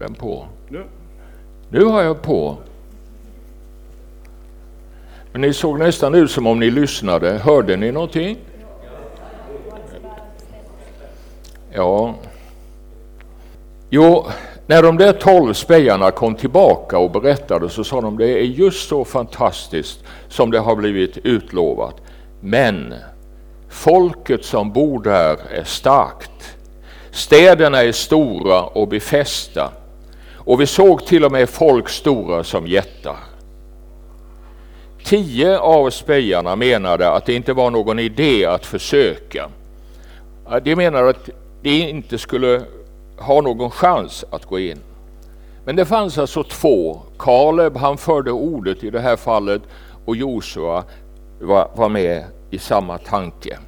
den på? Nu. Nu har jag på. Men ni såg nästan ut som om ni lyssnade. Hörde ni någonting? Ja. Jo, när de där tolv spejarna kom tillbaka och berättade så sa de det är just så fantastiskt som det har blivit utlovat. Men folket som bor där är starkt. Städerna är stora och befästa och vi såg till och med folk stora som jättar. Tio av spejarna menade att det inte var någon idé att försöka. De menade att de inte skulle ha någon chans att gå in. Men det fanns alltså två. Kaleb han förde ordet i det här fallet och Josua var, var med i samma tanke.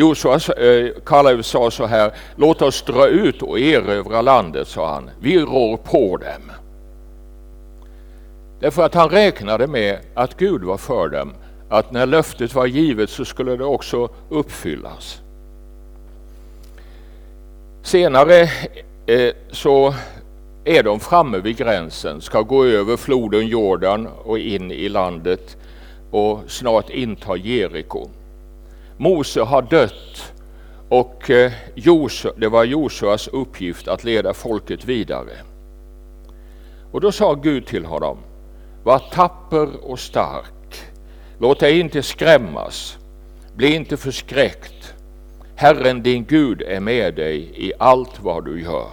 Josua, eh, Kaleb sa så här, låt oss dra ut och erövra landet, sa han. Vi rår på dem. Därför att han räknade med att Gud var för dem, att när löftet var givet så skulle det också uppfyllas. Senare eh, så är de framme vid gränsen, ska gå över floden Jordan och in i landet och snart inta Jeriko. Mose har dött och eh, det var Josuas uppgift att leda folket vidare. Och då sa Gud till honom, var tapper och stark, låt dig inte skrämmas, bli inte förskräckt. Herren din Gud är med dig i allt vad du gör.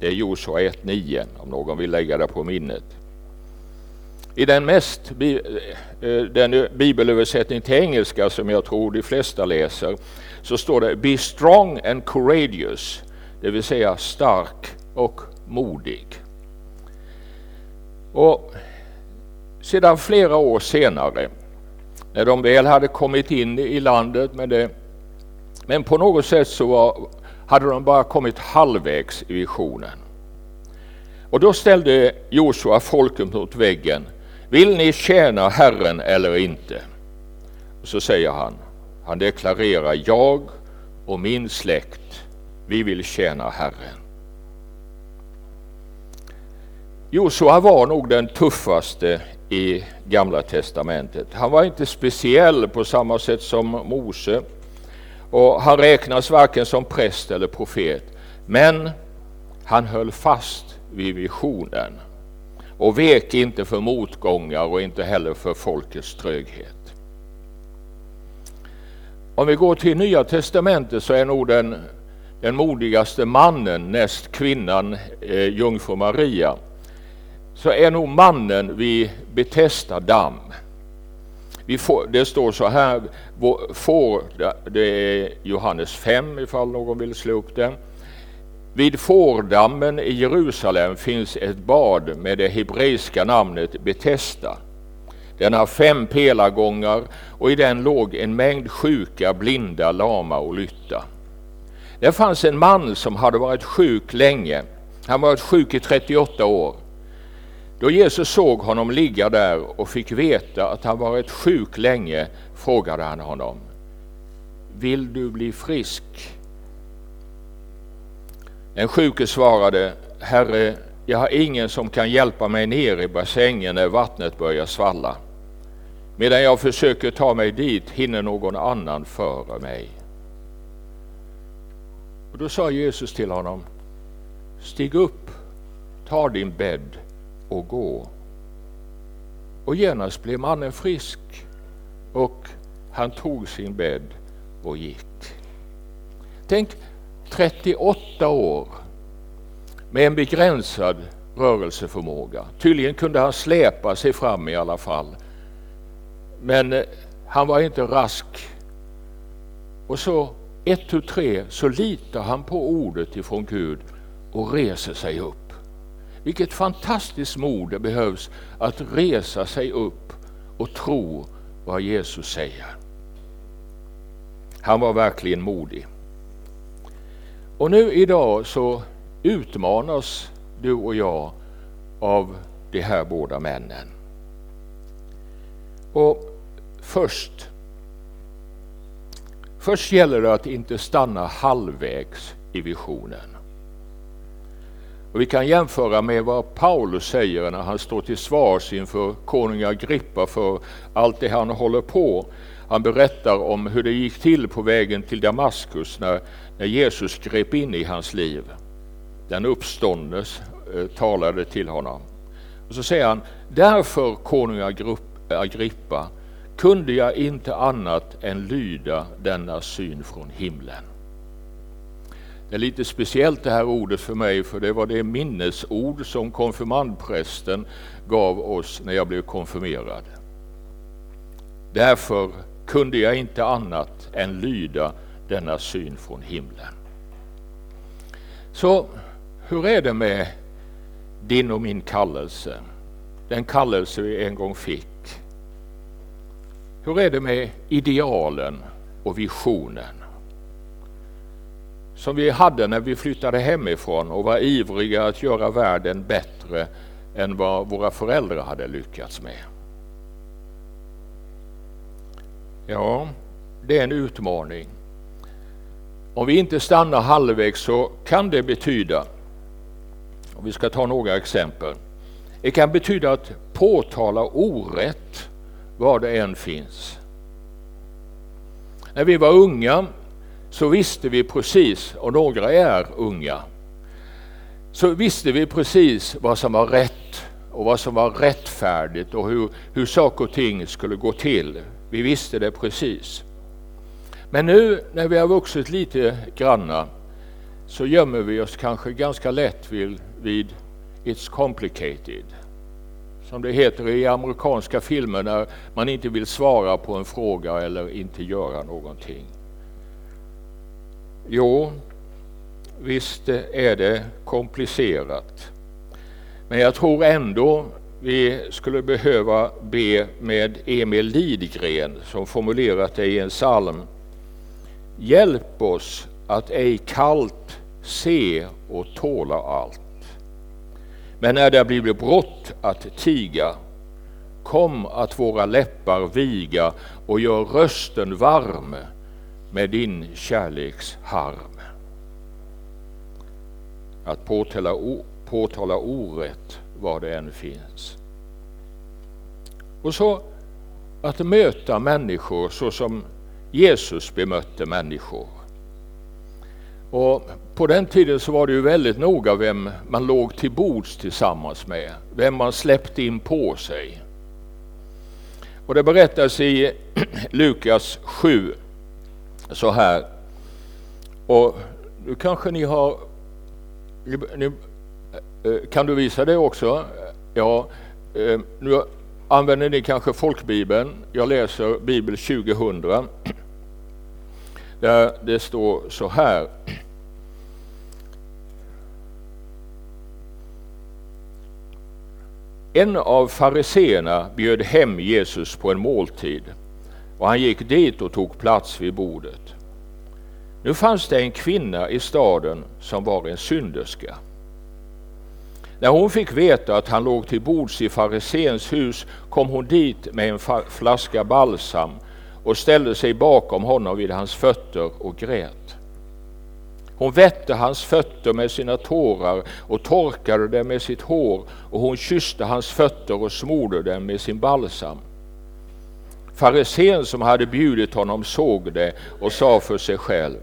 Det är Josua 1.9 om någon vill lägga det på minnet. I den mest eh, den bibelöversättning till engelska som jag tror de flesta läser så står det Be strong and courageous, det vill säga stark och modig. Och sedan flera år senare, när de väl hade kommit in i landet, men, det, men på något sätt så var, hade de bara kommit halvvägs i visionen. Och då ställde Josua folket mot väggen. Vill ni tjäna Herren eller inte? Så säger han, han deklarerar jag och min släkt, vi vill tjäna Herren. Josua var nog den tuffaste i Gamla testamentet. Han var inte speciell på samma sätt som Mose och han räknas varken som präst eller profet. Men han höll fast vid visionen och vek inte för motgångar och inte heller för folkets tröghet. Om vi går till Nya Testamentet så är nog den, den modigaste mannen näst kvinnan eh, jungfru Maria så är nog mannen vid Betesda damm. Vi får, det står så här, får, det är Johannes 5 ifall någon vill slå upp den. Vid Fårdammen i Jerusalem finns ett bad med det hebreiska namnet Betesda. Den har fem pelargångar och i den låg en mängd sjuka, blinda, lama och lytta. Det fanns en man som hade varit sjuk länge. Han varit sjuk i 38 år. Då Jesus såg honom ligga där och fick veta att han varit sjuk länge frågade han honom. Vill du bli frisk? Den sjuke svarade, Herre, jag har ingen som kan hjälpa mig ner i bassängen när vattnet börjar svalla. Medan jag försöker ta mig dit hinner någon annan före mig. Och då sa Jesus till honom, stig upp, ta din bädd och gå. Och genast blev mannen frisk och han tog sin bädd och gick. Tänk 38 år med en begränsad rörelseförmåga. Tydligen kunde han släpa sig fram i alla fall. Men eh, han var inte rask. Och så ett, tu, tre så litar han på ordet ifrån Gud och reser sig upp. Vilket fantastiskt mod det behövs att resa sig upp och tro vad Jesus säger. Han var verkligen modig. Och nu idag så utmanas du och jag av de här båda männen. Och först, först gäller det att inte stanna halvvägs i visionen. Och vi kan jämföra med vad Paulus säger när han står till svars inför konung Agrippa för allt det han håller på. Han berättar om hur det gick till på vägen till Damaskus när, när Jesus grep in i hans liv. Den uppståndes eh, talade till honom. Och så säger han, därför konung Agrippa kunde jag inte annat än lyda denna syn från himlen. Det är lite speciellt det här ordet för mig, för det var det minnesord som konfirmandprästen gav oss när jag blev konfirmerad. Därför kunde jag inte annat än lyda denna syn från himlen. Så hur är det med din och min kallelse? Den kallelse vi en gång fick. Hur är det med idealen och visionen? Som vi hade när vi flyttade hemifrån och var ivriga att göra världen bättre än vad våra föräldrar hade lyckats med. Ja, det är en utmaning. Om vi inte stannar halvvägs så kan det betyda, och vi ska ta några exempel, det kan betyda att påtala orätt var det än finns. När vi var unga så visste vi precis, och några är unga, så visste vi precis vad som var rätt och vad som var rättfärdigt och hur, hur saker och ting skulle gå till. Vi visste det precis. Men nu när vi har vuxit lite granna så gömmer vi oss kanske ganska lätt vid, vid It's complicated. Som det heter i amerikanska filmer när man inte vill svara på en fråga eller inte göra någonting. Jo, visst är det komplicerat. Men jag tror ändå vi skulle behöva be med Emil Lidgren som formulerat det i en psalm. Hjälp oss att ej kallt se och tåla allt. Men när det blir brott att tiga, kom att våra läppar viga och gör rösten varm med din kärleks harm. Att påtala, påtala orätt var det än finns. Och så att möta människor så som Jesus bemötte människor. Och på den tiden så var det ju väldigt noga vem man låg till bords tillsammans med, vem man släppte in på sig. Och det berättas i Lukas 7 så här. Och nu kanske ni har... Ni, Eh, kan du visa det också? Ja, eh, nu använder ni kanske folkbibeln. Jag läser Bibel 2000. Där det står så här. En av fariseerna bjöd hem Jesus på en måltid och han gick dit och tog plats vid bordet. Nu fanns det en kvinna i staden som var en synderska. När hon fick veta att han låg till bords i farisens hus kom hon dit med en flaska balsam och ställde sig bakom honom vid hans fötter och grät. Hon vette hans fötter med sina tårar och torkade dem med sitt hår och hon kysste hans fötter och smorde dem med sin balsam. Farisén som hade bjudit honom såg det och sa för sig själv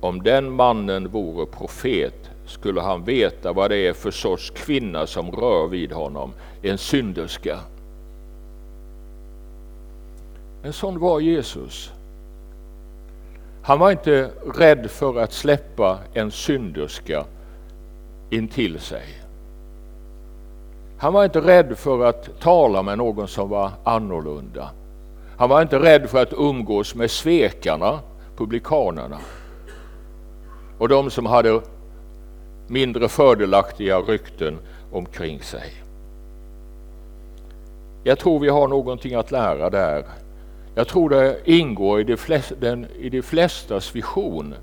om den mannen vore profet skulle han veta vad det är för sorts kvinna som rör vid honom, en synderska. En sån var Jesus. Han var inte rädd för att släppa en synderska intill sig. Han var inte rädd för att tala med någon som var annorlunda. Han var inte rädd för att umgås med svekarna, publikanerna och de som hade mindre fördelaktiga rykten omkring sig. Jag tror vi har någonting att lära där. Jag tror det ingår i de, flest, den, i de flestas vision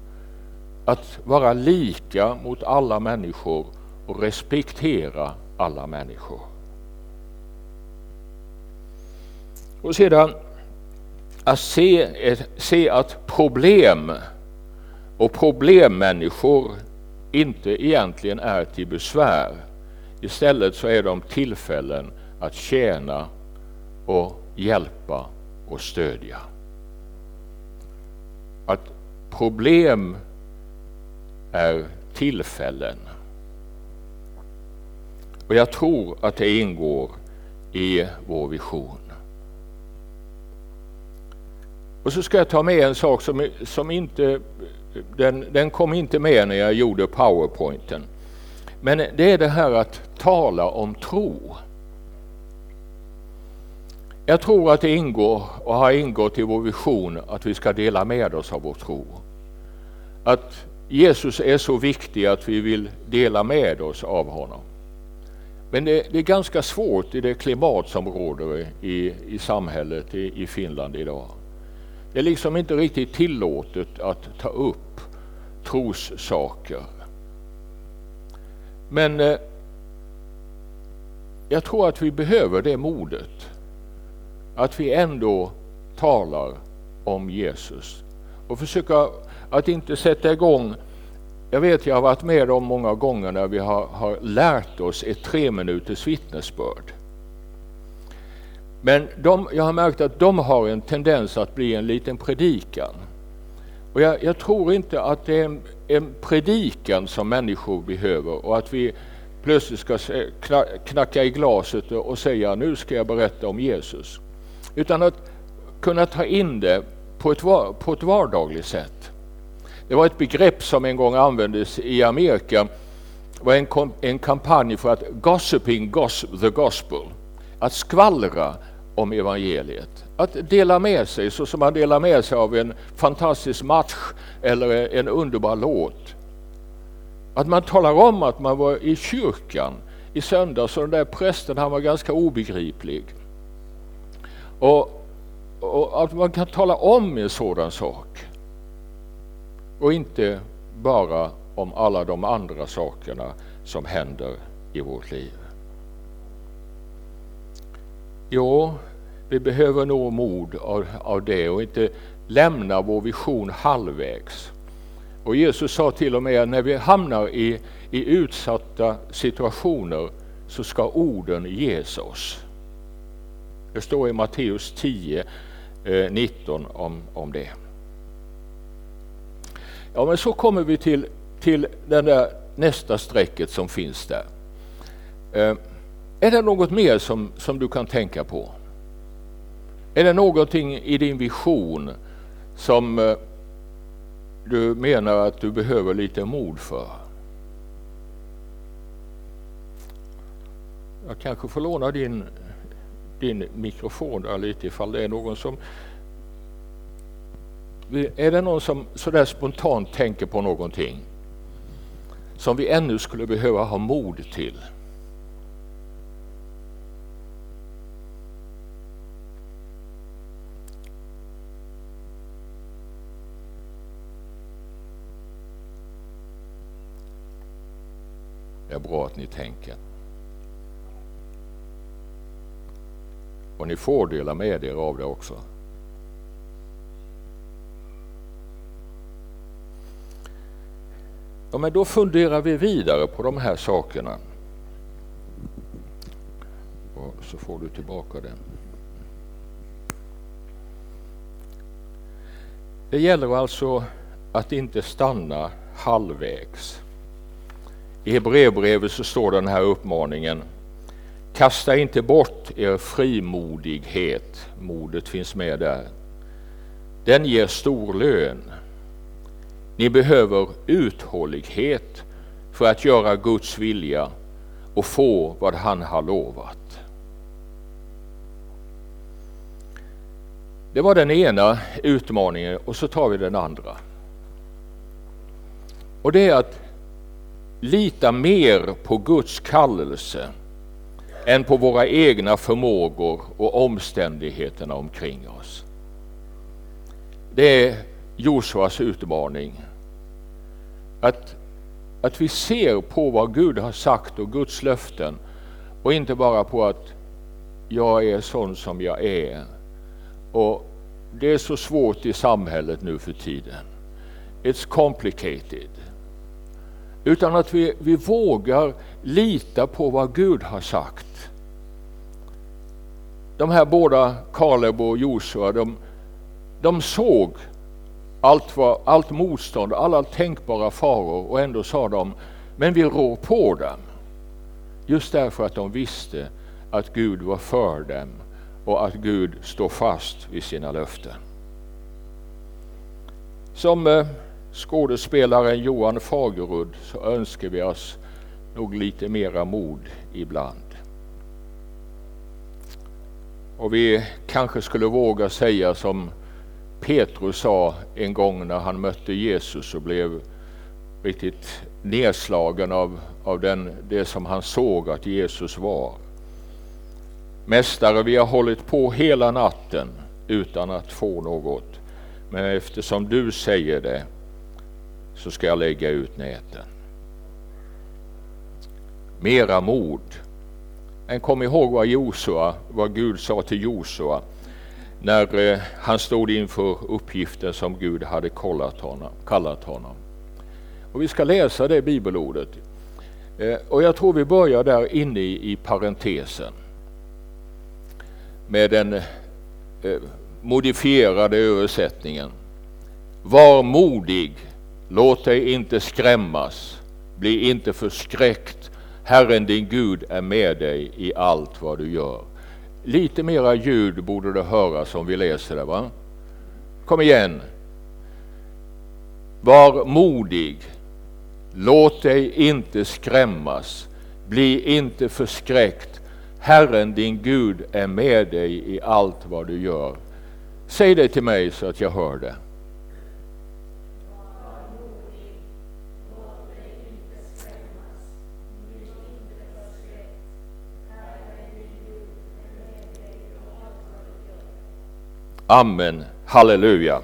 att vara lika mot alla människor och respektera alla människor. Och sedan att se, se att problem och problemmänniskor inte egentligen är till besvär. Istället så är de tillfällen att tjäna och hjälpa och stödja. Att problem är tillfällen. Och jag tror att det ingår i vår vision. Och så ska jag ta med en sak som, som inte, den, den kom inte med när jag gjorde powerpointen. Men det är det här att tala om tro. Jag tror att det ingår och har ingått i vår vision att vi ska dela med oss av vår tro. Att Jesus är så viktig att vi vill dela med oss av honom. Men det, det är ganska svårt i det klimat som råder i, i samhället i, i Finland idag. Det är liksom inte riktigt tillåtet att ta upp trossaker. Men eh, jag tror att vi behöver det modet. Att vi ändå talar om Jesus och försöka att inte sätta igång jag vet jag har varit med om många gånger när vi har, har lärt oss ett tre minuters vittnesbörd. Men de, jag har märkt att de har en tendens att bli en liten predikan. Och jag, jag tror inte att det är en, en, predikan som människor behöver och att vi plötsligt ska knacka i glaset och säga nu ska jag berätta om Jesus. Utan att kunna ta in det på ett, på ett vardagligt sätt. Det var ett begrepp som en gång användes i Amerika. Det var en, en kampanj för att gossiping gos the gospel. Att skvallra om evangeliet. Att dela med sig så som man delar med sig av en fantastisk match eller en underbar låt. Att man talar om att man var i kyrkan i söndags och den där prästen han var ganska obegriplig. Och, och att man kan tala om en sådan sak. Och inte bara om alla de andra sakerna som händer i vårt liv. Jo, vi behöver nog mod av, av det och inte lämna vår vision halvvägs. Och Jesus sa till och med att när vi hamnar i, i utsatta situationer så ska orden ges oss. Det står i Matteus 10, eh, 19 om, om det. Ja, men så kommer vi till, till den där nästa strecket som finns där. Eh, är det något mer som, som du kan tänka på? Är det någonting i din vision som eh, du menar att du behöver lite mod för? Jag kanske får låna din, din mikrofon där lite ifall det är någon som är det någon som sådär spontant tänker på någonting som vi ännu skulle behöva ha mod till? Bra att ni tänker. Och ni får dela med er av det också. Ja, men då funderar vi vidare på de här sakerna. Och så får du tillbaka den. Det gäller alltså att inte stanna halvvägs. I Hebreerbrevet så står den här uppmaningen Kasta inte bort er frimodighet, modet finns med där. Den ger stor lön. Ni behöver uthållighet för att göra Guds vilja och få vad han har lovat. Det var den ena utmaningen och så tar vi den andra. Och det är att lita mer på Guds kallelse än på våra egna förmågor och omständigheterna omkring oss. Det är Josuas utmaning. Att, att vi ser på vad Gud har sagt och Guds löften och inte bara på att jag är sån som jag är. Och Det är så svårt i samhället nu för tiden. It's complicated. Utan att vi, vi vågar lita på vad Gud har sagt. De här båda, Kaleb och Josua, de, de såg allt, var, allt motstånd, alla tänkbara faror och ändå sa de, men vi rår på dem. Just därför att de visste att Gud var för dem och att Gud står fast vid sina löften. Som eh, skådespelaren Johan Fagerud så önskar vi oss nog lite mera mod ibland. Och vi kanske skulle våga säga som Petrus sa en gång när han mötte Jesus och blev riktigt nedslagen av, av den, det som han såg att Jesus var. Mästare, vi har hållit på hela natten utan att få något. Men eftersom du säger det så ska jag lägga ut näten. Mera mod. Men kom ihåg vad Josua, vad Gud sa till Josua när eh, han stod inför uppgiften som Gud hade honom, kallat honom. Och vi ska läsa det bibelordet. Eh, och jag tror vi börjar där inne i parentesen med den eh, modifierade översättningen. Var modig, låt dig inte skrämmas, bli inte förskräckt. Herren din Gud är med dig i allt vad du gör. Lite mera ljud borde det höras om vi läser det. va? Kom igen. Var modig. Låt dig inte skrämmas. Bli inte förskräckt. Herren din Gud är med dig i allt vad du gör. Säg det till mig så att jag hör det. Amen. Halleluja.